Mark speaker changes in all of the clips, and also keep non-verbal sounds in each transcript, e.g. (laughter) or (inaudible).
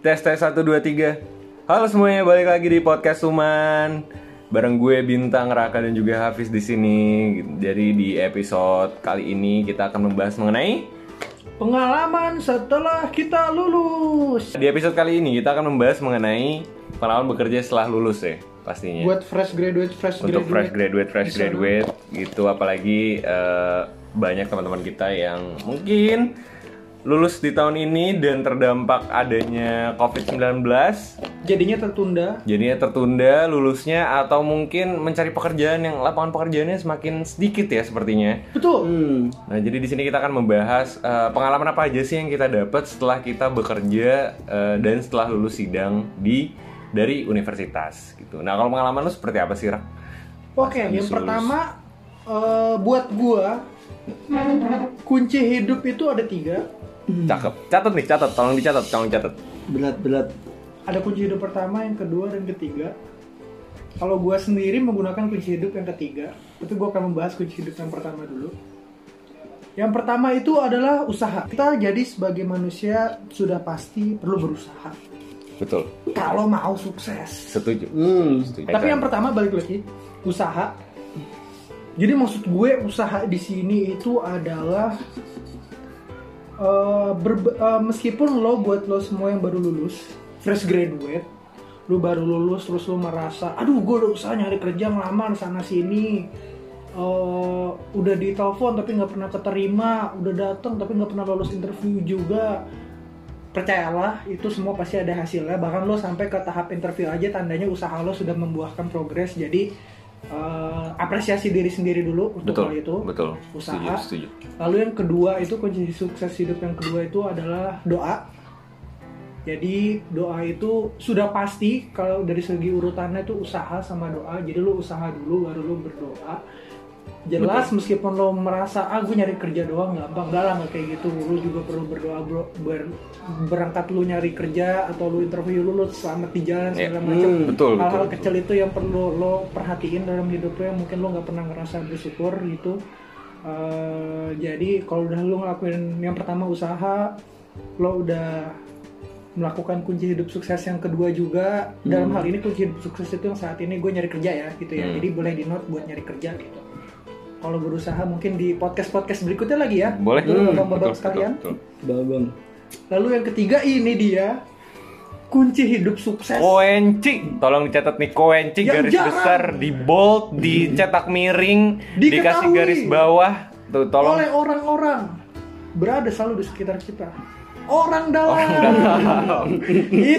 Speaker 1: Tes tes 1 2 3. Halo semuanya, balik lagi di podcast Suman. Bareng gue Bintang Raka dan juga Hafiz di sini. Jadi di episode kali ini kita akan membahas mengenai
Speaker 2: Pengalaman setelah kita lulus.
Speaker 1: di episode kali ini kita akan membahas mengenai pengalaman bekerja setelah lulus ya pastinya.
Speaker 2: Buat fresh graduate, fresh
Speaker 1: Untuk fresh
Speaker 2: graduate.
Speaker 1: graduate, fresh
Speaker 2: Bisa
Speaker 1: graduate gitu apalagi eh, banyak teman-teman kita yang mungkin lulus di tahun ini dan terdampak adanya COVID-19
Speaker 2: Jadinya tertunda.
Speaker 1: jadinya tertunda lulusnya atau mungkin mencari pekerjaan yang lapangan pekerjaannya semakin sedikit ya sepertinya.
Speaker 2: Betul.
Speaker 1: Nah, jadi di sini kita akan membahas eh, pengalaman apa aja sih yang kita dapat setelah kita bekerja eh, dan setelah lulus sidang di dari universitas gitu. Nah, kalau pengalaman lu seperti apa sih, Rak?
Speaker 2: Oke, yang
Speaker 1: lulus.
Speaker 2: pertama eh, buat gua kunci hidup itu ada tiga.
Speaker 1: Cakep. Catat nih, catat. Tolong dicatat, tolong catat.
Speaker 3: berat berat
Speaker 2: Ada kunci hidup pertama, yang kedua, dan ketiga. Kalau gua sendiri menggunakan kunci hidup yang ketiga, tapi gua akan membahas kunci hidup yang pertama dulu. Yang pertama itu adalah usaha. Kita jadi sebagai manusia sudah pasti perlu berusaha.
Speaker 1: Betul.
Speaker 2: Kalau mau sukses.
Speaker 1: Setuju.
Speaker 3: hmm.
Speaker 1: Setuju.
Speaker 2: Tapi yang pertama balik lagi usaha. Jadi maksud gue usaha di sini itu adalah eh, berbe- eh, meskipun lo buat lo semua yang baru lulus, fresh graduate, lo baru lulus terus lo merasa, aduh gue udah usaha nyari kerja ngelamar sana sini, eh, udah ditelepon tapi nggak pernah keterima, udah datang tapi nggak pernah lolos interview juga. Percayalah, itu semua pasti ada hasilnya. Bahkan lo sampai ke tahap interview aja tandanya usaha lo sudah membuahkan progres. Jadi eh, apresiasi diri sendiri dulu untuk
Speaker 1: betul.
Speaker 2: hal itu.
Speaker 1: Betul.
Speaker 2: Usaha.
Speaker 1: Setuju, setuju.
Speaker 2: Lalu yang kedua itu kunci sukses hidup yang kedua itu adalah doa. Jadi doa itu sudah pasti kalau dari segi urutannya itu usaha sama doa. Jadi lu usaha dulu baru lu berdoa. Jelas meskipun lo merasa ah gue nyari kerja doang gampang enggak lah kayak gitu. Lu juga perlu berdoa bro Ber- berangkat lu nyari kerja atau lu interview lu, lu selamat di jalan segala macam.
Speaker 1: Hmm, betul,
Speaker 2: hal-hal
Speaker 1: betul,
Speaker 2: kecil itu yang perlu lo perhatiin dalam hidup lo yang mungkin lo nggak pernah ngerasa bersyukur gitu. Eh, jadi kalau udah lo ngelakuin yang pertama usaha lo udah melakukan kunci hidup sukses yang kedua juga. Dalam hal ini kunci hidup sukses itu yang saat ini gue nyari kerja ya gitu ya.
Speaker 1: Hmm.
Speaker 2: jadi boleh di note buat nyari kerja gitu kalau berusaha mungkin di podcast podcast berikutnya lagi ya
Speaker 1: Boleh.
Speaker 2: Dulu
Speaker 1: Hmm, betul,
Speaker 2: sekalian
Speaker 1: betul, betul.
Speaker 2: lalu yang ketiga ini dia kunci hidup sukses
Speaker 1: Koenci, tolong dicatat nih Koenci
Speaker 2: Yang
Speaker 1: garis
Speaker 2: jarang.
Speaker 1: besar di bold, dicetak miring,
Speaker 2: Diketahui.
Speaker 1: dikasih garis bawah. Tuh tolong
Speaker 2: oleh orang-orang berada selalu di sekitar kita. Orang dalam. (laughs)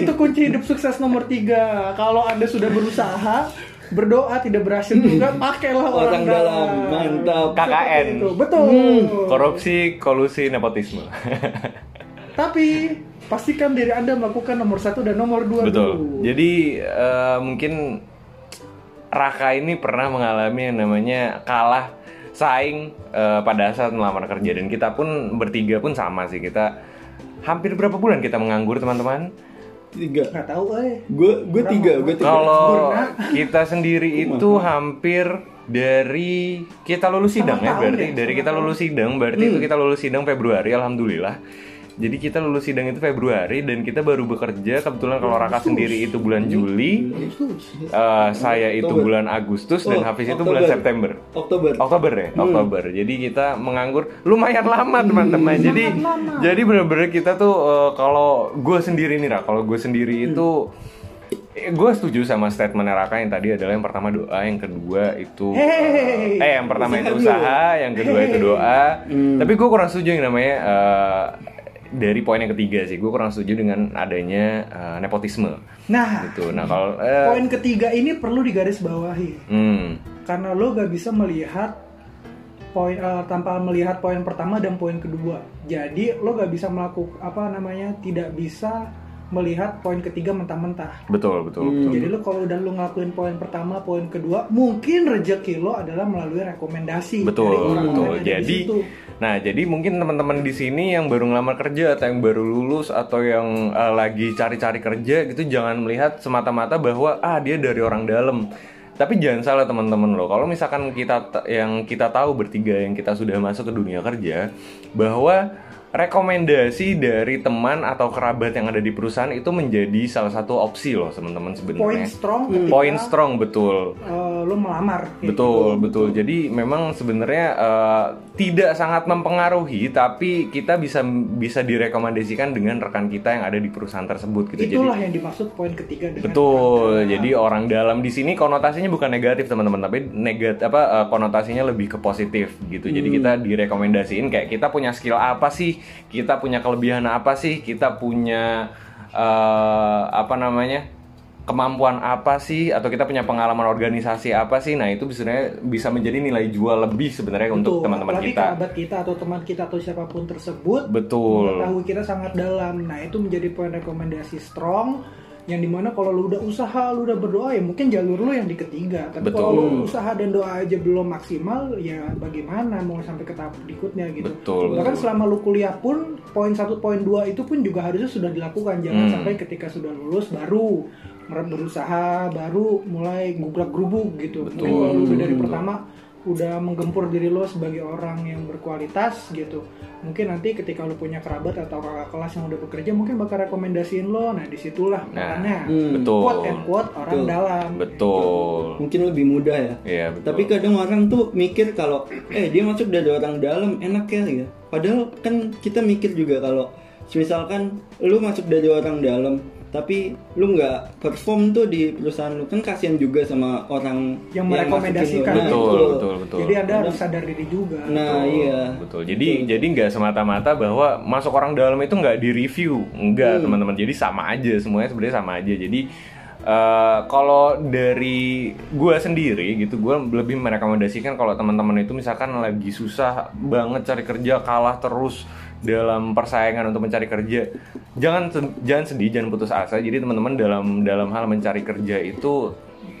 Speaker 2: Itu kunci hidup sukses nomor tiga. Kalau anda sudah berusaha, berdoa tidak berhasil juga, pakailah orang,
Speaker 3: Orang dalam, mantap.
Speaker 1: KKN.
Speaker 2: Itu betul.
Speaker 1: korupsi, kolusi, nepotisme. (laughs)
Speaker 2: Tapi pastikan diri anda melakukan nomor satu dan nomor dua
Speaker 1: Betul.
Speaker 2: dulu.
Speaker 1: Jadi eh, mungkin Raka ini pernah mengalami yang namanya kalah saing eh, pada saat melamar kerja dan kita pun bertiga pun sama sih kita hampir berapa bulan kita menganggur teman-teman.
Speaker 3: Tiga
Speaker 2: Nggak tahu, eh.
Speaker 3: gue gue tiga gue tiga
Speaker 1: Kalau
Speaker 2: Sempurna.
Speaker 1: kita sendiri itu hampir dari kita lulus sidang ya berarti
Speaker 2: ya,
Speaker 1: dari kita lulus sidang berarti itu kita lulus sidang Februari alhamdulillah. Jadi kita lulus sidang itu Februari dan kita baru bekerja. Kebetulan kalau Raka sendiri itu bulan Juli, eh, saya itu bulan Agustus dan
Speaker 3: Oh,
Speaker 1: Hafiz itu bulan September.
Speaker 3: Oktober.
Speaker 1: Oktober ya, Oktober. Jadi kita menganggur lumayan lama teman-teman. Jadi jadi benar-benar kita tuh eh, kalau gue sendiri nih Ra, kalau gue sendiri itu gue setuju sama statement Raka yang tadi adalah yang pertama doa, yang kedua itu
Speaker 2: Hey.
Speaker 1: eh yang pertama itu
Speaker 3: Usaha dulu.
Speaker 1: yang kedua itu doa. Tapi gue kurang setuju yang namanya eh, dari poin yang ketiga sih, gue kurang setuju dengan adanya eh, nepotisme
Speaker 2: Nah,
Speaker 1: gitu. Nah kalau eh,
Speaker 2: poin ketiga ini perlu digarisbawahi.
Speaker 1: hmm,
Speaker 2: karena lo gak bisa melihat poin eh, tanpa melihat poin pertama dan poin kedua jadi lo gak bisa melakukan apa namanya tidak bisa melihat poin ketiga mentah-mentah
Speaker 1: betul betul betul.
Speaker 2: jadi lo kalau udah lo ngelakuin poin pertama poin kedua mungkin rezeki lo adalah melalui rekomendasi
Speaker 1: Betul,
Speaker 2: dari orang-orang
Speaker 1: betul.
Speaker 2: di
Speaker 1: Jadi, nah jadi mungkin teman-teman di sini yang baru ngelamar kerja atau yang baru lulus atau yang eh, lagi cari-cari kerja gitu jangan melihat semata-mata bahwa ah dia dari orang dalam. Tapi jangan salah teman-teman loh. Kalau misalkan kita yang kita tahu bertiga yang kita sudah masuk ke dunia kerja bahwa rekomendasi dari teman atau kerabat yang ada di perusahaan itu menjadi salah satu opsi loh teman-teman
Speaker 2: Point
Speaker 1: sebenarnya.
Speaker 2: strong ketika
Speaker 1: Poin strong betul.
Speaker 2: eh, lo melamar.
Speaker 1: Betul,
Speaker 2: gitu.
Speaker 1: betul. Jadi memang sebenarnya eh, tidak sangat mempengaruhi, tapi kita bisa bisa direkomendasikan dengan rekan kita yang ada di perusahaan tersebut gitu.
Speaker 2: Itulah
Speaker 1: Jadi
Speaker 2: yang dimaksud poin ketiga dengan
Speaker 1: betul.
Speaker 2: orang
Speaker 1: Jadi orang dalam di sini konotasinya bukan negatif teman-teman, tapi negatif apa eh, konotasinya lebih ke positif gitu. Jadi kita direkomendasiin kayak kita punya skill apa sih, kita punya kelebihan apa sih, kita punya eh, apa namanya kemampuan apa sih atau kita punya pengalaman organisasi apa sih nah itu sebenarnya bisa menjadi nilai jual lebih sebenarnya untuk teman-teman kita
Speaker 2: kerabat kita atau teman kita atau siapa pun tersebut
Speaker 1: betul
Speaker 2: mengetahui kita sangat dalam. Nah itu menjadi poin rekomendasi strong yang di mana kalau lu udah usaha, lu udah berdoa ya mungkin jalur lu yang di ketiga. Tapi
Speaker 1: Betul.
Speaker 2: kalau lu usaha dan doa aja belum maksimal, ya bagaimana mau sampai ke tahap berikutnya gitu.
Speaker 1: Betul,
Speaker 2: Bahkan
Speaker 1: betul.
Speaker 2: selama lu kuliah pun poin satu, poin dua itu pun juga harusnya sudah dilakukan. Jangan
Speaker 1: Hmm.
Speaker 2: sampai ketika sudah lulus baru berusaha, baru mulai gugrak gerubuk gitu. Mungkin
Speaker 1: Betul,
Speaker 2: kalau lu udah dari
Speaker 1: betul.
Speaker 2: pertama udah menggempur diri lo sebagai orang yang berkualitas gitu mungkin nanti ketika lo punya kerabat atau kakak kelas yang udah bekerja mungkin bakal rekomendasiin lo nah di situlah
Speaker 1: Nah,
Speaker 2: makanya
Speaker 3: hmm,
Speaker 1: betul
Speaker 2: quote and quote orang
Speaker 3: Betul.
Speaker 2: dalam
Speaker 1: betul
Speaker 3: Mungkin lebih mudah ya.
Speaker 1: Iya betul
Speaker 3: Tapi kadang orang tuh mikir kalau eh dia masuk dari orang dalam enak ya ya. Padahal kan kita mikir juga kalau misalkan lu masuk dari orang dalam tapi lu nggak perform tuh di perusahaan lu kan kasihan juga sama orang
Speaker 2: Yang
Speaker 3: masukin lu.
Speaker 2: merekomendasikan.
Speaker 3: Nah,
Speaker 1: betul
Speaker 3: itu.
Speaker 1: betul betul
Speaker 2: jadi anda harus sadar diri juga
Speaker 3: Nah, iya.
Speaker 1: Betul. Jadi jadi nggak semata-mata bahwa masuk orang dalam itu nggak di review, enggak
Speaker 3: Hmm.
Speaker 1: teman-teman. Jadi sama aja semuanya sebenarnya sama aja. Jadi eh, kalau dari gua sendiri gitu, gua lebih merekomendasikan kalau teman-teman itu misalkan lagi susah banget cari kerja, kalah terus dalam persaingan untuk mencari kerja, jangan jangan sedih, jangan putus asa. Jadi teman-teman dalam dalam hal mencari kerja itu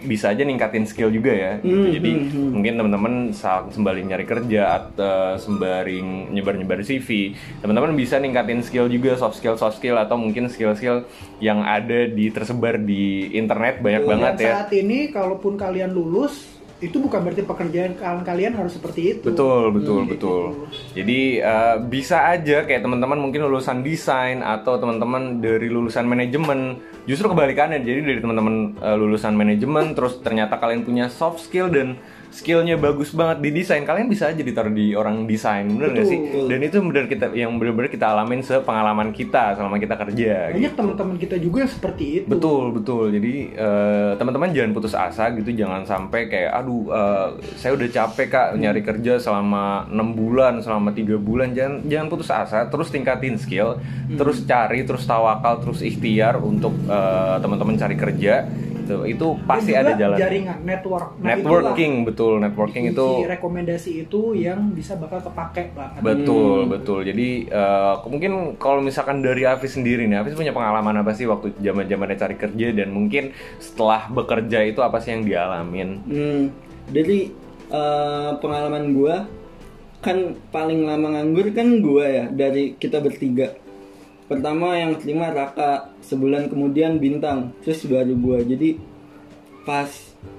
Speaker 1: bisa aja ningkatin skill juga ya. gitu.
Speaker 3: Hmm,
Speaker 1: Jadi
Speaker 3: hmm, hmm.
Speaker 1: mungkin teman-teman saat sembari nyari kerja atau sembari nyebar-nyebar CV, teman-teman bisa ningkatin skill juga soft skill soft skill atau mungkin skill-skill yang ada di tersebar di internet banyak
Speaker 3: Betul.
Speaker 1: banget
Speaker 2: dan
Speaker 1: ya.
Speaker 2: saat ini kalaupun kalian lulus itu bukan berarti pekerjaan kalian harus seperti itu
Speaker 1: Betul, betul,
Speaker 2: Hmm,
Speaker 1: betul.
Speaker 2: gitu.
Speaker 1: Jadi eh, bisa aja kayak teman-teman mungkin lulusan desain atau teman-teman dari lulusan manajemen. Justru kebalikannya. Jadi dari teman-teman eh, lulusan manajemen terus ternyata kalian punya soft skill dan skillnya bagus banget di desain, kalian bisa aja ditaruh di orang desain, bener nggak sih?
Speaker 2: Betul.
Speaker 1: Dan itu bener kita yang bener-bener kita alamin sepengalaman kita selama kita kerja.
Speaker 2: banyak
Speaker 1: gitu.
Speaker 2: teman-teman kita juga yang seperti itu
Speaker 1: Betul betul. Jadi eh, teman-teman jangan putus asa gitu, jangan sampai kayak aduh eh, saya udah capek kak nyari kerja selama enam bulan, selama tiga bulan. Jangan jangan putus asa, terus tingkatin skill, terus cari, terus tawakal, terus ikhtiar untuk eh, teman-teman cari kerja. Itu itu pasti ada jalan.
Speaker 2: jaringan network Nah,
Speaker 1: Networking
Speaker 2: itulah
Speaker 1: betul, networking itu
Speaker 2: rekomendasi itu yang bisa bakal kepake banget
Speaker 1: Betul, betul. Jadi eh, mungkin kalau misalkan dari Hafiz sendiri nih, Hafiz punya pengalaman apa sih waktu zaman zamannya cari kerja dan mungkin setelah bekerja itu apa sih yang dialamin?
Speaker 3: Hmm, dari eh, pengalaman gua kan paling lama nganggur kan gua ya dari kita bertiga. Pertama yang terima Raka, sebulan kemudian Bintang, terus baru gua. Jadi pas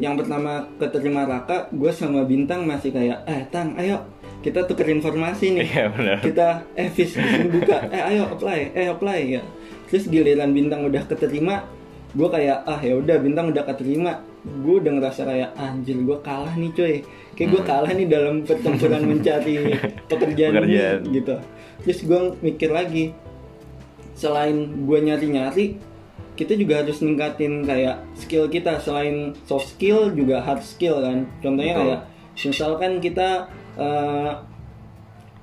Speaker 3: yang pertama keterima Raka, gua sama Bintang masih kayak, eh Tang, ayo kita tuker informasi nih.
Speaker 1: Iya benar.
Speaker 3: kita eh vis buka eh ayo apply eh apply ya terus giliran bintang udah keterima gue kayak ah ya udah bintang udah keterima gue udah ngerasa kayak anjir gue kalah nih coy kayak gue kalah nih dalam pertempuran mencari pekerjaan, (laughs)
Speaker 1: Pekerjaan.
Speaker 3: ini gitu terus gue mikir lagi selain gue nyari-nyari kita juga harus ningkatin kayak skill kita. Selain soft skill juga hard skill kan. Contohnya
Speaker 1: Betul.
Speaker 3: kayak misalkan kita eh,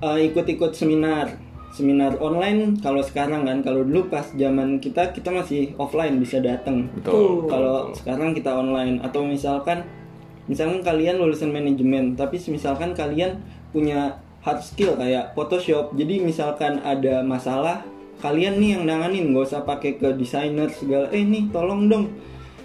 Speaker 3: eh, ikut-ikut seminar. Seminar online kalau sekarang kan kalau dulu pas zaman kita kita masih offline bisa datang
Speaker 1: Betul.
Speaker 3: kalau sekarang kita online. Atau misalkan misalkan kalian lulusan manajemen tapi misalkan kalian punya hard skill kayak Photoshop. Jadi misalkan ada masalah kalian nih yang nanganin nggak usah pakai ke desainer segala. Eh nih tolong dong.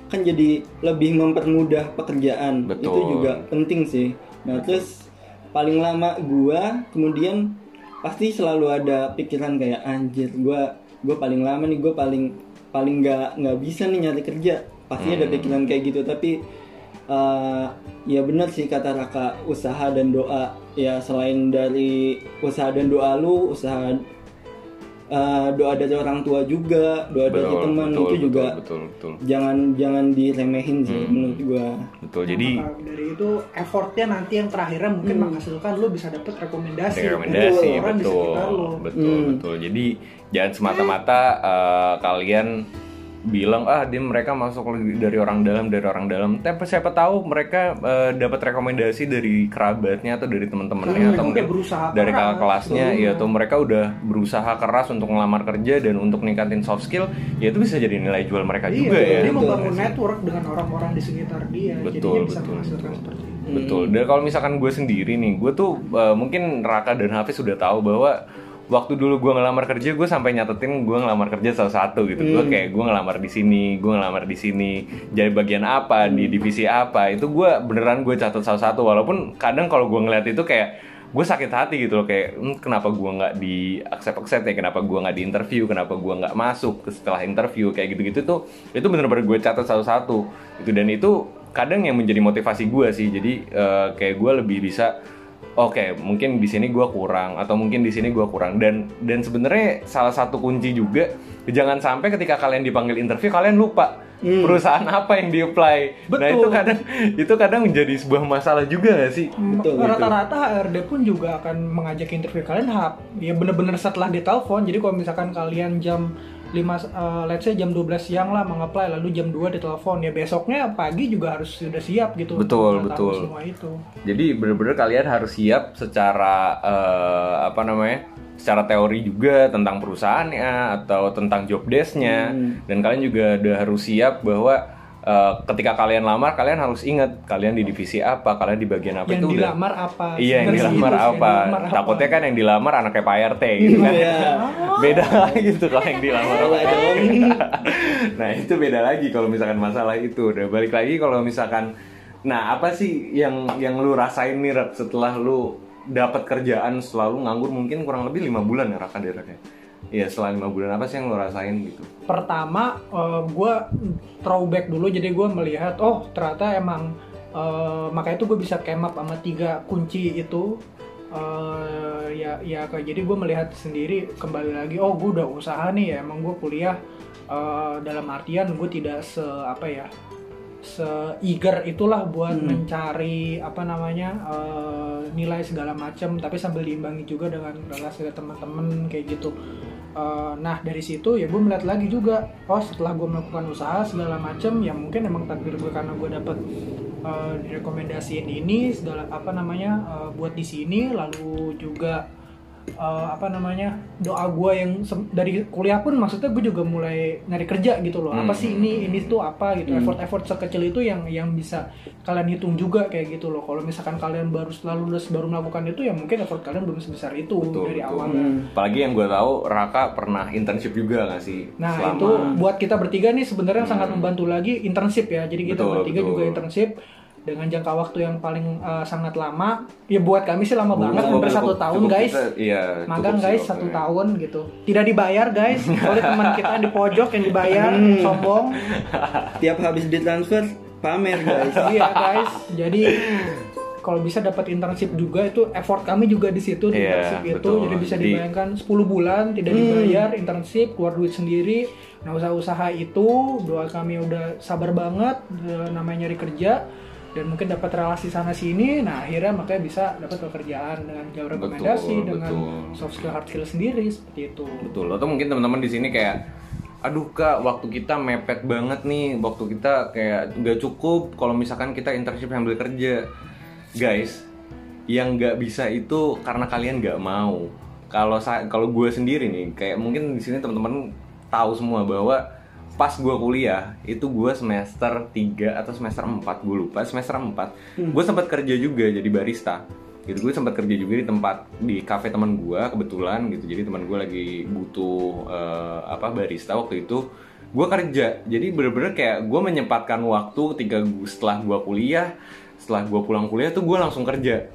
Speaker 3: Kan jadi lebih mempermudah pekerjaan.
Speaker 1: Betul.
Speaker 3: itu juga penting sih. Nah terus paling lama gua kemudian pasti selalu ada pikiran kayak anjir gua gua paling lama nih gua paling paling nggak nggak bisa nih nyari kerja. Pasti ada
Speaker 1: Hmm.
Speaker 3: pikiran kayak gitu. Tapi eh, ya benar sih kata Raka usaha dan doa. Ya selain dari usaha dan doa lu usaha eh, doa dari orang tua juga doa dari
Speaker 1: Betul,
Speaker 3: teman
Speaker 1: betul,
Speaker 3: itu
Speaker 1: betul,
Speaker 3: juga
Speaker 1: betul betul
Speaker 3: jangan jangan diremehin sih
Speaker 1: Hmm.
Speaker 3: menurut gua
Speaker 1: betul jadi
Speaker 2: dari itu effortnya nanti yang terakhirnya mungkin menghasilkan lu bisa dapet rekomendasi
Speaker 1: rekomendasi
Speaker 2: dari orang di
Speaker 1: betul
Speaker 2: sekitar lu.
Speaker 1: betul
Speaker 3: Hmm.
Speaker 1: betul jadi jangan semata-mata eh, kalian bilang ah dia mereka masuk dari orang dalam dari orang dalam. Tapi siapa tahu mereka eh, dapat rekomendasi dari kerabatnya atau dari teman-temannya
Speaker 2: Karena
Speaker 1: atau mungkin dari kakak kelasnya ya atau mereka udah berusaha keras untuk ngelamar kerja dan untuk ningkatin soft skill ya itu bisa jadi nilai jual mereka
Speaker 2: Iya,
Speaker 1: juga ya.
Speaker 2: dia membangun network dengan orang-orang di sekitar dia,
Speaker 1: Betul,
Speaker 2: jadinya bisa
Speaker 1: betul, betul. Betul. Dan kalau misalkan gue sendiri nih, gue tuh uh, mungkin Raka dan Hafiz sudah tahu bahwa waktu dulu gue ngelamar kerja, gue sampai nyatetin gue ngelamar kerja salah satu gitu. Gue kayak gue ngelamar di sini, gue ngelamar di sini, jadi bagian apa di divisi apa. Itu gue beneran gue catat salah satu. Walaupun kadang kalau gue ngeliat itu kayak gue sakit hati gitu loh kayak "Hmm, kenapa gue nggak di accept accept ya kenapa gue nggak di interview kenapa gue nggak masuk ke setelah interview kayak gitu gitu tuh itu bener-bener gue catat satu-satu itu dan itu kadang yang menjadi motivasi gue sih jadi eh, kayak gue lebih bisa oke mungkin di sini gue kurang atau mungkin di sini gue kurang dan dan sebenarnya salah satu kunci juga jangan sampai ketika kalian dipanggil interview kalian lupa perusahaan apa yang di apply nah
Speaker 2: Betul.
Speaker 1: itu kadang itu kadang menjadi sebuah masalah juga gak sih
Speaker 3: Betul, betul.
Speaker 2: Rata-rata HRD pun juga akan mengajak interview kalian hap. Ya bener-bener setelah ditelepon. Jadi kalau misalkan kalian jam 5 eh, let's say jam 12 siang lah mengapply lalu jam 2 ditelepon. Ya besoknya pagi juga harus sudah siap gitu
Speaker 1: Betul, betul.
Speaker 2: semua itu.
Speaker 1: Jadi bener-bener kalian harus siap secara eh, apa namanya, secara teori juga tentang perusahaannya atau tentang job desk-nya. Dan kalian juga udah harus siap bahwa eh, ketika kalian lamar kalian harus ingat kalian di divisi apa, kalian di bagian apa
Speaker 2: yang
Speaker 1: itu udah.
Speaker 2: dilamar apa
Speaker 1: Iya yang dilamar
Speaker 2: sih,
Speaker 1: apa.
Speaker 2: yang dilamar apa.
Speaker 1: Takutnya kan yang dilamar anaknya Pak RT gitu kan.
Speaker 3: Iya. (laughs)
Speaker 1: beda lagi tuh kalau yang dilamar RT.
Speaker 3: dong. (laughs)
Speaker 1: nah itu beda lagi kalau misalkan masalah itu udah balik lagi kalau misalkan nah apa sih yang yang lu rasain nih setelah lu dapat kerjaan selalu nganggur mungkin kurang lebih lima bulan ya Raka Deraknya Iya setelah lima bulan apa sih yang lu rasain gitu?
Speaker 2: Pertama gue throwback dulu jadi gue melihat oh ternyata emang eh, makanya itu gue bisa up sama tiga kunci itu. Eh, ya ya kayak jadi gue melihat sendiri kembali lagi oh gue udah usaha nih ya emang gue kuliah eh, dalam artian gue tidak se apa ya se eager itulah buat mencari apa namanya eh, nilai segala macam tapi sambil diimbangi juga dengan relasi teman-teman kayak gitu Eh, nah dari situ ya gue melihat lagi juga oh setelah gue melakukan usaha segala macam ya mungkin emang takdir gue karena gue dapet eh, direkomendasiin ini segala apa namanya eh, buat di sini lalu juga eh, apa namanya doa gue yang dari kuliah pun maksudnya gue juga mulai nyari kerja gitu loh apa
Speaker 1: Hmm.
Speaker 2: sih ini ini tuh apa gitu effort effort sekecil itu yang yang bisa kalian hitung juga kayak gitu loh kalau misalkan kalian baru setelah lulus baru melakukan itu ya mungkin effort kalian belum sebesar itu
Speaker 1: Betul,
Speaker 2: dari
Speaker 1: betul.
Speaker 2: awalnya
Speaker 1: apalagi yang gue tahu Raka pernah internship juga gak sih
Speaker 2: Nah
Speaker 1: selama
Speaker 2: itu buat kita bertiga nih sebenarnya
Speaker 1: Hmm.
Speaker 2: sangat membantu lagi internship ya. Jadi kita
Speaker 1: Betul,
Speaker 2: bertiga
Speaker 1: betul.
Speaker 2: juga internship dengan jangka waktu yang paling uh, sangat lama. Ya buat kami sih lama banget,
Speaker 1: Cukup-
Speaker 2: hampir satu tahun
Speaker 1: cukup
Speaker 2: guys.
Speaker 1: kita- iya
Speaker 2: Magang
Speaker 1: cukup sih
Speaker 2: guys
Speaker 1: waktunya.
Speaker 2: satu tahun gitu. Tidak dibayar guys. (laughs) Oleh teman kita di pojok yang dibayar, sombong.
Speaker 3: Tiap habis ditransfer pamer guys. (laughs)
Speaker 2: Iya guys. Jadi kalau bisa dapat internship juga itu effort kami juga di situ di
Speaker 1: Iya,
Speaker 2: internship itu
Speaker 1: betul.
Speaker 2: jadi bisa
Speaker 1: Di-
Speaker 2: dibayangkan 10 bulan tidak dibayar internship keluar duit sendiri nah usaha-usaha itu doa kami udah sabar banget eh, namanya nyari kerja dan mungkin dapat relasi sana sini nah akhirnya makanya bisa dapat pekerjaan dengan jalur rekomendasi
Speaker 1: Betul,
Speaker 2: dengan
Speaker 1: betul.
Speaker 2: soft skill hard skill sendiri seperti itu
Speaker 1: Betul. Atau mungkin teman-teman di sini kayak aduh kak waktu kita mepet banget nih waktu kita kayak nggak cukup kalau misalkan kita internship sambil kerja guys yang nggak bisa itu karena kalian nggak mau kalau saya kalau gue sendiri nih kayak mungkin di sini teman-teman tahu semua bahwa pas gue kuliah itu gue semester 3 atau semester 4 gue lupa semester 4 gue sempat kerja juga jadi barista. Gitu gue sempat kerja juga di tempat di kafe teman gue kebetulan gitu. Jadi teman gue lagi butuh eh, apa barista waktu itu. Gue kerja. Jadi bener-bener kayak gue menyempatkan waktu ketika gue setelah gue kuliah setelah gue pulang kuliah tuh gue langsung kerja.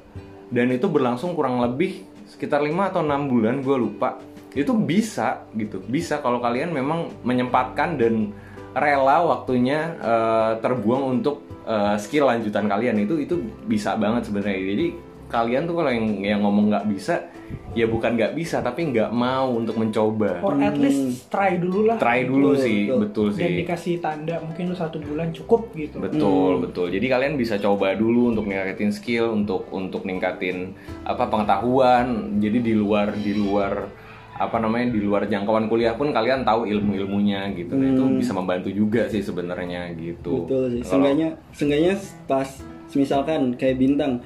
Speaker 1: Dan itu berlangsung kurang lebih sekitar 5 atau enam bulan gue lupa itu bisa gitu. Bisa kalau kalian memang menyempatkan dan rela waktunya eh, terbuang untuk eh, skill lanjutan kalian. Itu itu bisa banget sebenarnya. Jadi kalian tuh kalau yang yang ngomong nggak bisa ya bukan nggak bisa tapi nggak mau untuk mencoba.
Speaker 2: Or at least try dulu lah.
Speaker 1: Try dulu
Speaker 3: Betul,
Speaker 1: sih
Speaker 3: betul.
Speaker 1: betul
Speaker 2: dan
Speaker 1: sih.
Speaker 2: dikasih tanda mungkin lu satu bulan cukup gitu.
Speaker 1: Betul, betul. Jadi kalian bisa coba dulu untuk ningkatin skill, untuk untuk ningkatin apa pengetahuan. Jadi di luar di luar apa namanya di luar jangkauan kuliah pun kalian tahu ilmu-ilmunya gitu. Nah, itu bisa membantu juga sih sebenarnya gitu.
Speaker 3: Betul sih.
Speaker 1: Kalau-
Speaker 3: Seenggaknya, seenggaknya pas misalkan kayak bintang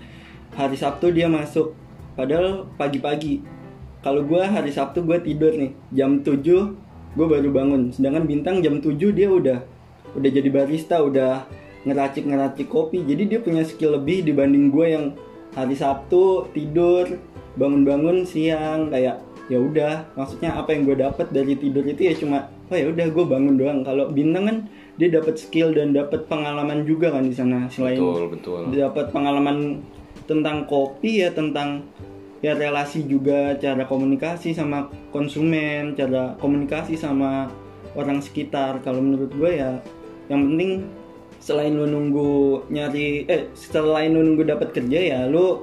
Speaker 3: hari Sabtu dia masuk, padahal pagi-pagi. Kalau gua hari Sabtu gua tidur nih jam 7 gue baru bangun. Sedangkan bintang jam 7 dia udah udah jadi barista, udah ngeracik ngeracik kopi. Jadi dia punya skill lebih dibanding gue yang hari Sabtu tidur bangun-bangun siang kayak ya udah maksudnya apa yang gue dapat dari tidur itu ya cuma oh ya udah gue bangun doang kalau bintang kan dia dapat skill dan dapat pengalaman juga kan di sana selain
Speaker 1: betul, betul.
Speaker 3: dapat pengalaman tentang kopi ya tentang ya relasi juga cara komunikasi sama konsumen cara komunikasi sama orang sekitar kalau menurut gue ya yang penting selain lu nunggu nyari eh selain lu nunggu dapat kerja ya lu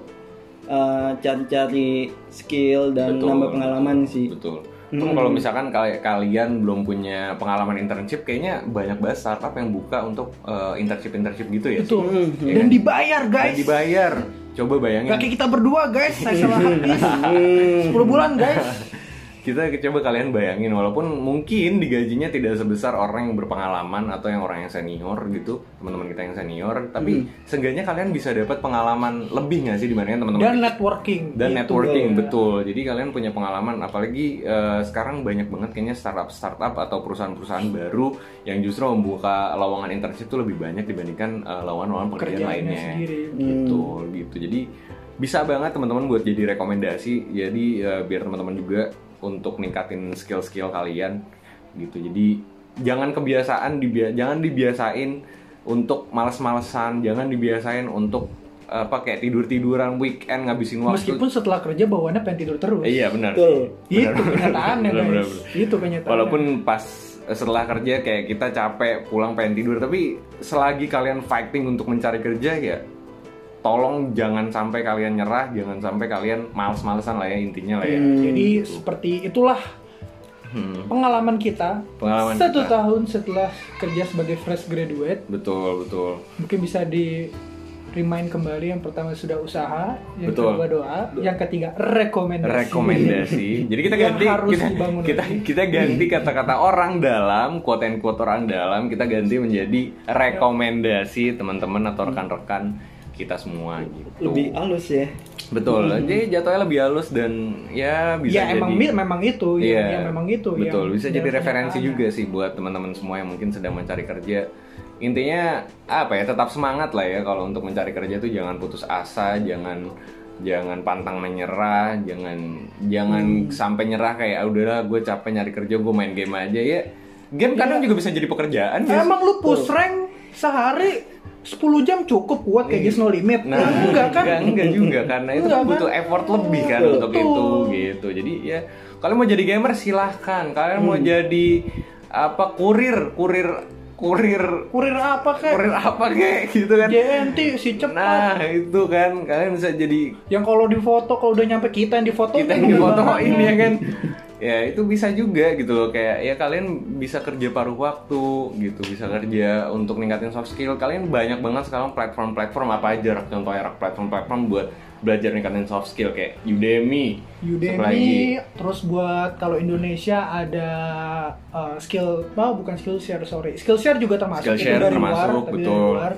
Speaker 3: uh, cari-cari skill dan
Speaker 1: Betul,
Speaker 3: nambah pengalaman
Speaker 1: betul,
Speaker 3: sih
Speaker 1: Betul. Pun kalau misalkan kali- kalian belum punya pengalaman internship, kayaknya banyak banget startup yang buka untuk eh, internship-internship gitu ya.
Speaker 2: betul
Speaker 3: Hmm,
Speaker 2: dan
Speaker 1: kan?
Speaker 2: dibayar
Speaker 1: Dan
Speaker 2: guys
Speaker 1: dibayar. Coba bayangin.
Speaker 2: Kayak kita berdua guys, saya salah (laughs)
Speaker 3: Hmm.
Speaker 2: 10 bulan guys (laughs)
Speaker 1: kita coba kalian bayangin walaupun mungkin digajinya tidak sebesar orang yang berpengalaman atau yang orang yang senior gitu teman-teman kita yang senior tapi seenggaknya kalian bisa dapat pengalaman lebih nggak sih dibandingkan teman-teman
Speaker 2: Dan networking.
Speaker 1: Dan
Speaker 2: Gitu.
Speaker 1: networking betul. Jadi kalian punya pengalaman apalagi eh, sekarang banyak banget kayaknya startup startup atau perusahaan-perusahaan baru yang justru membuka lowongan internship itu lebih banyak dibandingkan eh, lowongan-lowongan pekerjaan
Speaker 2: Kerjaannya
Speaker 1: lainnya.
Speaker 2: sendiri.
Speaker 1: betul gitu. Jadi bisa banget teman-teman buat jadi rekomendasi. Jadi eh, biar teman-teman juga untuk ningkatin skill-skill kalian gitu jadi jangan kebiasaan dibia jangan dibiasain untuk males-malesan jangan dibiasain untuk apa kayak tidur-tiduran weekend ngabisin waktu
Speaker 2: Meskipun setelah kerja bawaannya pengen tidur terus
Speaker 1: Eh, iya benar
Speaker 3: Betul.
Speaker 1: sih.
Speaker 2: Itu kenyataannya
Speaker 1: Benar, benar.
Speaker 2: Itu kenyataannya
Speaker 1: Walaupun pas setelah kerja kayak kita capek pulang pengen tidur tapi selagi kalian fighting untuk mencari kerja ya tolong jangan sampai kalian nyerah jangan sampai kalian males-malesan lah ya intinya lah ya
Speaker 2: Jadi seperti itulah
Speaker 1: Hmm,
Speaker 2: pengalaman kita
Speaker 1: Pengalaman
Speaker 2: Satu
Speaker 1: kita.
Speaker 2: tahun setelah kerja sebagai fresh graduate
Speaker 1: betul betul
Speaker 2: Mungkin bisa di remind kembali Yang pertama sudah usaha Yang
Speaker 1: Betul.
Speaker 2: kedua doa Yang ketiga rekomendasi
Speaker 1: rekomendasi. Jadi kita (laughs) ganti
Speaker 2: harus
Speaker 1: kita kita
Speaker 2: lagi.
Speaker 1: kita ganti kata-kata orang dalam, quote and quote orang dalam, kita ganti menjadi rekomendasi teman-teman atau rekan-rekan kita semua gitu.
Speaker 3: lebih halus ya
Speaker 1: Betul. Jadi jatuhnya lebih halus dan ya bisa
Speaker 2: Ya
Speaker 1: jadi
Speaker 2: emang memang itu ya,
Speaker 1: Iya,
Speaker 2: ya memang itu
Speaker 1: Betul,
Speaker 2: yang
Speaker 1: bisa jadi
Speaker 2: dari
Speaker 1: referensi
Speaker 2: kenyataannya.
Speaker 1: juga sih buat teman-teman semua yang mungkin sedang mencari kerja. Intinya apa ya, tetap semangat lah ya kalau untuk mencari kerja tuh jangan putus asa, jangan jangan pantang menyerah, jangan jangan
Speaker 2: Hmm.
Speaker 1: sampai nyerah kayak "Ah, udahlah gue capek nyari kerja, gue main game aja ya. Game kadang juga bisa jadi pekerjaan.
Speaker 2: Emang lu push rank sehari 10 jam cukup kuat kayak Just No Limit?
Speaker 1: Nah,
Speaker 2: Ya, enggak kan?
Speaker 1: Enggak, enggak juga karena itu
Speaker 2: Enggak, kan?
Speaker 1: butuh effort lebih kan
Speaker 2: Betul.
Speaker 1: untuk itu gitu. Jadi ya kalian mau jadi gamer silahkan. Kalian mau
Speaker 2: Hmm.
Speaker 1: jadi apa kurir, kurir kurir
Speaker 2: Kurir apa kek?
Speaker 1: kurir apa kayak gitu kan.
Speaker 2: JNT si cepat.
Speaker 1: Nah, itu kan kalian bisa jadi
Speaker 2: Yang kalau di foto kalau udah nyampe kita yang di foto
Speaker 1: kita yang difotoin ya kan. Ya itu bisa juga gitu loh kayak ya kalian bisa kerja paruh waktu gitu, bisa kerja untuk ningkatin soft skill. Kalian banyak banget sekarang platform-platform apa aja Rak? contohnya Rak, platform-platform buat belajar ningkatin soft skill kayak Udemy, siapa lagi?
Speaker 2: Udemy, terus buat kalau Indonesia ada uh, skill, oh bukan Skillshare sorry, Skillshare juga termasuk
Speaker 1: Skillshare
Speaker 2: itu dari
Speaker 1: termasuk,
Speaker 2: luar, tapi dari
Speaker 1: betul.
Speaker 2: luar.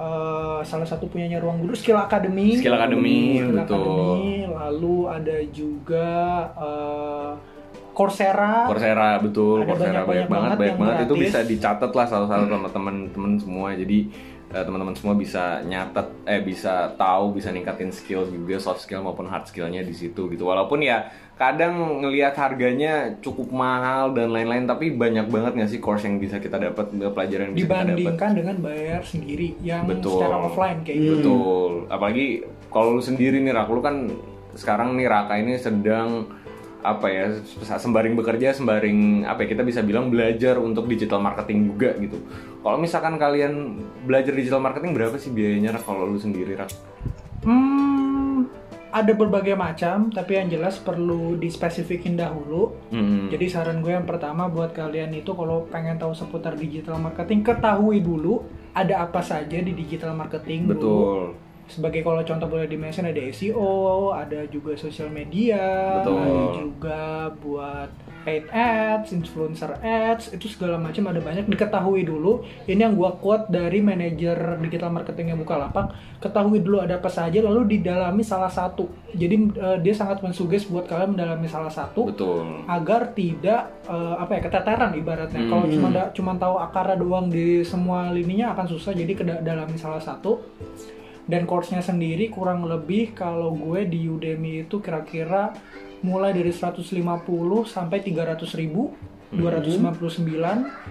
Speaker 2: Uh, salah satu punyanya ruang guru Skill Academy.
Speaker 1: Skill Academy,
Speaker 2: Skill
Speaker 1: betul.
Speaker 2: Academy, lalu ada juga uh, Coursera.
Speaker 1: Coursera betul,
Speaker 2: Ada
Speaker 1: Coursera
Speaker 2: banyak-banyak
Speaker 1: banyak, banget,
Speaker 2: banget
Speaker 1: banyak banget itu bisa dicatat lah salah-salah sama teman-teman semua. Jadi eh, teman-teman semua bisa nyatet, eh bisa tahu, bisa ningkatin skill juga soft skill maupun hard skillnya di situ gitu. Walaupun ya kadang ngelihat harganya cukup mahal dan lain-lain, tapi banyak banget nggak sih course yang bisa kita dapat, pelajaran yang bisa kita dapat.
Speaker 2: dibandingkan dengan bayar sendiri yang
Speaker 1: Betul.
Speaker 2: secara offline kayak gitu.
Speaker 1: Betul. Apalagi kalau lu sendiri nih Rak, lu kan sekarang nih Raka ini sedang apa ya sembaring bekerja sembaring apa ya kita bisa bilang belajar untuk digital marketing juga gitu. Kalau misalkan kalian belajar digital marketing berapa sih biayanya Rak kalau lu sendiri Rak?
Speaker 2: Hmm, ada berbagai macam, tapi yang jelas perlu dispesifikin dahulu.
Speaker 1: Hmm.
Speaker 2: Jadi saran gue yang pertama buat kalian itu kalau pengen tahu seputar digital marketing, ketahui dulu ada apa saja di digital marketing. dulu. Sebagai kalau contoh boleh dimention ada SEO, ada juga sosial media,
Speaker 1: Betul.
Speaker 2: ada juga buat paid ads, influencer ads, itu segala macam ada banyak diketahui dulu. Ini yang gua quote dari manajer digital marketingnya Bukalapak. Ketahui dulu ada apa saja lalu didalami salah satu. Jadi eh, dia sangat mensuges buat kalian mendalami salah satu
Speaker 1: Betul.
Speaker 2: agar tidak eh, apa ya keteteran ibaratnya. Kalau
Speaker 3: Hmm.
Speaker 2: cuma da- cuma tahu akarnya doang di semua lininya akan susah. Jadi kedalami salah satu. Dan course-nya sendiri kurang lebih kalau gue di Udemy itu kira-kira mulai dari 150 sampai 300 ribu. 299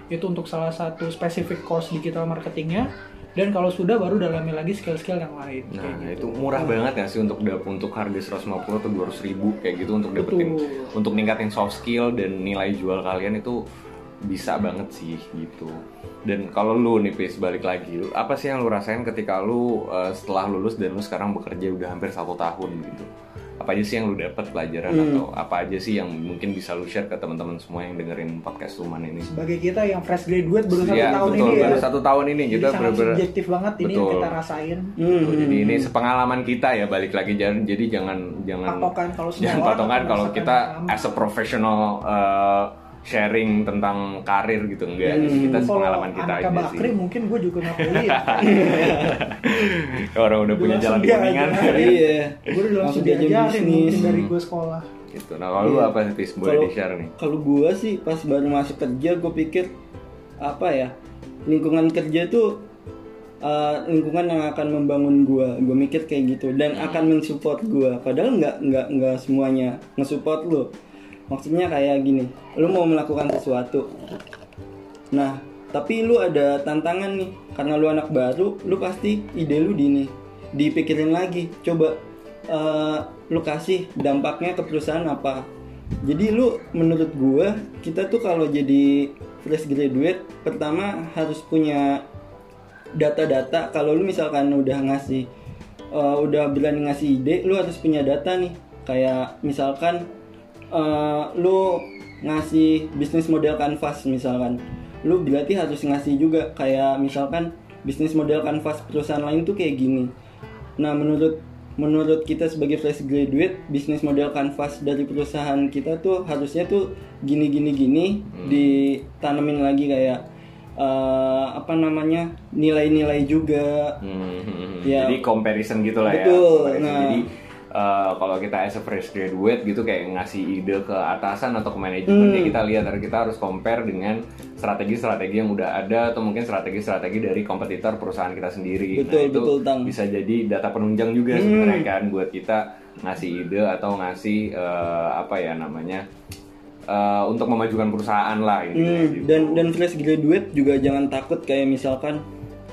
Speaker 2: itu untuk salah satu spesifik course digital marketingnya dan kalau sudah baru dalami lagi skill-skill yang lain
Speaker 1: Nah,
Speaker 2: kayak
Speaker 1: itu
Speaker 2: gitu.
Speaker 1: murah banget ya sih untuk untuk harga 150 atau 200 ribu kayak gitu untuk dapetin
Speaker 2: Betul.
Speaker 1: untuk ningkatin soft skill dan nilai jual kalian itu bisa banget sih gitu. Dan kalau lu nih Pis balik lagi, lu- apa sih yang lu rasain ketika lu uh, setelah lulus dan lu sekarang bekerja udah hampir satu tahun gitu? Apa aja sih yang lu dapat pelajaran
Speaker 2: Hmm.
Speaker 1: atau apa aja sih yang mungkin bisa lu share ke teman-teman semua yang dengerin podcast Tuman ini?
Speaker 2: sebagai kita yang fresh graduate baru satu
Speaker 1: Iya,
Speaker 2: tahun
Speaker 1: betul,
Speaker 2: ini
Speaker 1: baru
Speaker 2: ya
Speaker 1: satu tahun ini
Speaker 2: jadi
Speaker 1: kita
Speaker 2: sangat subjektif banget ini yang
Speaker 1: Betul.
Speaker 2: kita rasain
Speaker 3: Hmm.
Speaker 1: Tuh, jadi ini sepengalaman kita ya balik lagi jangan jadi jangan jangan
Speaker 2: Patokan kalau
Speaker 1: jangan patokan kalau kita as a professional uh, sharing tentang karir gitu enggak
Speaker 3: Hmm.
Speaker 1: Jadi kita pengalaman kita aja
Speaker 2: Bakri
Speaker 1: sih
Speaker 2: mungkin gue juga nggak kuliah (laughs)
Speaker 1: orang udah punya jalan kuningan. (laughs)
Speaker 3: Iya.
Speaker 2: gue udah langsung
Speaker 3: diajarin
Speaker 2: mungkin dari gue sekolah
Speaker 1: gitu nah kalau lu
Speaker 3: Iya.
Speaker 1: apa sih Tis? boleh di share nih
Speaker 3: Kalau gua sih pas baru masuk kerja gue pikir apa ya lingkungan kerja tuh uh, lingkungan yang akan membangun gua. Gue mikir kayak gitu dan akan mensupport gua. Padahal nggak nggak nggak semuanya nge-support lu. Maksudnya kayak gini, lu mau melakukan sesuatu. Nah, tapi lu ada tantangan nih karena lu anak baru, lu pasti ide lu di ini dipikirin lagi. Coba eh, lu kasih dampaknya ke perusahaan apa. Jadi lu menurut gua kita tuh kalau jadi fresh graduate pertama harus punya data-data kalau lu misalkan udah ngasih eh, udah berani ngasih ide lu harus punya data nih kayak misalkan eh, lu ngasih bisnis model canvas misalkan lu berarti harus ngasih juga kayak misalkan bisnis model canvas perusahaan lain tuh kayak gini nah menurut menurut kita sebagai fresh graduate bisnis model canvas dari perusahaan kita tuh harusnya tuh gini gini gini ditanemin lagi kayak eh, apa namanya nilai-nilai juga
Speaker 1: Hmm,
Speaker 3: Ya.
Speaker 1: Jadi comparison gitu lah ya.
Speaker 3: Betul,
Speaker 1: Comparison.
Speaker 3: nah.
Speaker 1: Jadi uh, kalau kita as a fresh graduate gitu kayak ngasih ide ke atasan atau ke manajemen
Speaker 3: Hmm.
Speaker 1: ya kita lihat dari kita harus compare dengan strategi-strategi yang udah ada atau mungkin strategi-strategi dari kompetitor perusahaan kita sendiri.
Speaker 3: Betul,
Speaker 1: nah, itu
Speaker 3: betul, Tang.
Speaker 1: bisa jadi data penunjang juga
Speaker 3: Hmm.
Speaker 1: sebenarnya kan buat kita ngasih ide atau ngasih uh, apa ya namanya uh, untuk memajukan perusahaan lah
Speaker 3: Hmm,
Speaker 1: gitu.
Speaker 3: dan dan fresh graduate juga jangan takut kayak misalkan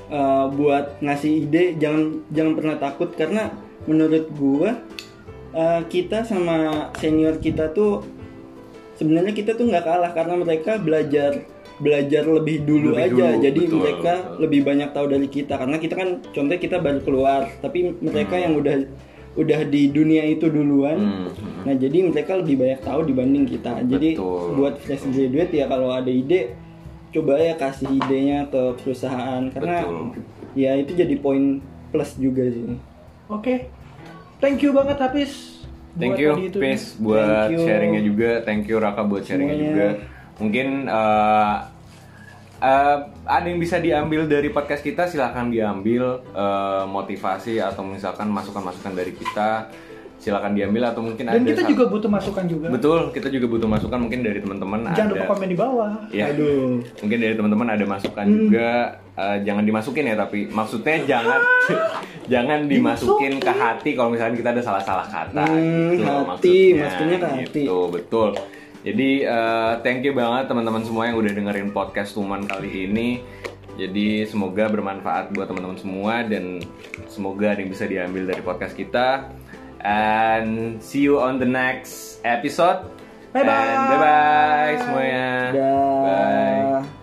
Speaker 3: uh, buat ngasih ide jangan jangan pernah takut karena menurut gua uh, kita sama senior kita tuh sebenarnya kita tuh nggak kalah karena mereka belajar belajar lebih dulu
Speaker 1: Lebih
Speaker 3: aja
Speaker 1: dulu,
Speaker 3: jadi
Speaker 1: betul,
Speaker 3: mereka
Speaker 1: betul.
Speaker 3: lebih banyak tahu dari kita karena kita kan contohnya kita baru keluar tapi mereka
Speaker 1: Hmm.
Speaker 3: yang udah udah di dunia itu duluan
Speaker 1: Hmm, hmm.
Speaker 3: nah jadi mereka lebih banyak tahu dibanding kita jadi
Speaker 1: Betul.
Speaker 3: buat fresh graduate ya kalau ada ide coba ya kasih idenya ke perusahaan karena
Speaker 1: Betul.
Speaker 3: ya itu jadi poin plus juga sih
Speaker 2: oke thank you banget Hafiz
Speaker 1: Thank you. Pis, buat
Speaker 3: Thank you.
Speaker 1: sharingnya juga. Thank you, Raka, buat sharingnya
Speaker 3: Semuanya.
Speaker 1: juga. Mungkin uh, uh, ada yang bisa diambil dari podcast kita, silahkan diambil uh, motivasi atau misalkan masukan-masukan dari kita, silahkan diambil atau mungkin
Speaker 2: dan
Speaker 1: ada
Speaker 2: kita juga butuh masukan juga.
Speaker 1: Betul, kita juga butuh masukan mungkin dari teman-teman
Speaker 2: jangan
Speaker 1: ada.
Speaker 2: lupa komen di bawah.
Speaker 1: Ya,
Speaker 3: aduh.
Speaker 1: Mungkin dari teman-teman ada masukan juga. Eh, jangan dimasukin ya tapi maksudnya jangan (laughs) jangan dimasukin. ke hati kalau misalnya kita ada salah-salah kata.
Speaker 3: Hmm,
Speaker 1: gitu
Speaker 3: hati,
Speaker 1: maksudnya.
Speaker 3: masukinnya ke hati.
Speaker 1: gitu betul. Jadi eh, thank you banget teman-teman semua yang udah dengerin podcast Tuman kali ini. Jadi semoga bermanfaat buat teman-teman semua dan semoga ada yang bisa diambil dari podcast kita and see you on the next episode
Speaker 2: Bye-bye.
Speaker 1: And bye bye semuanya
Speaker 3: Dah.
Speaker 1: bye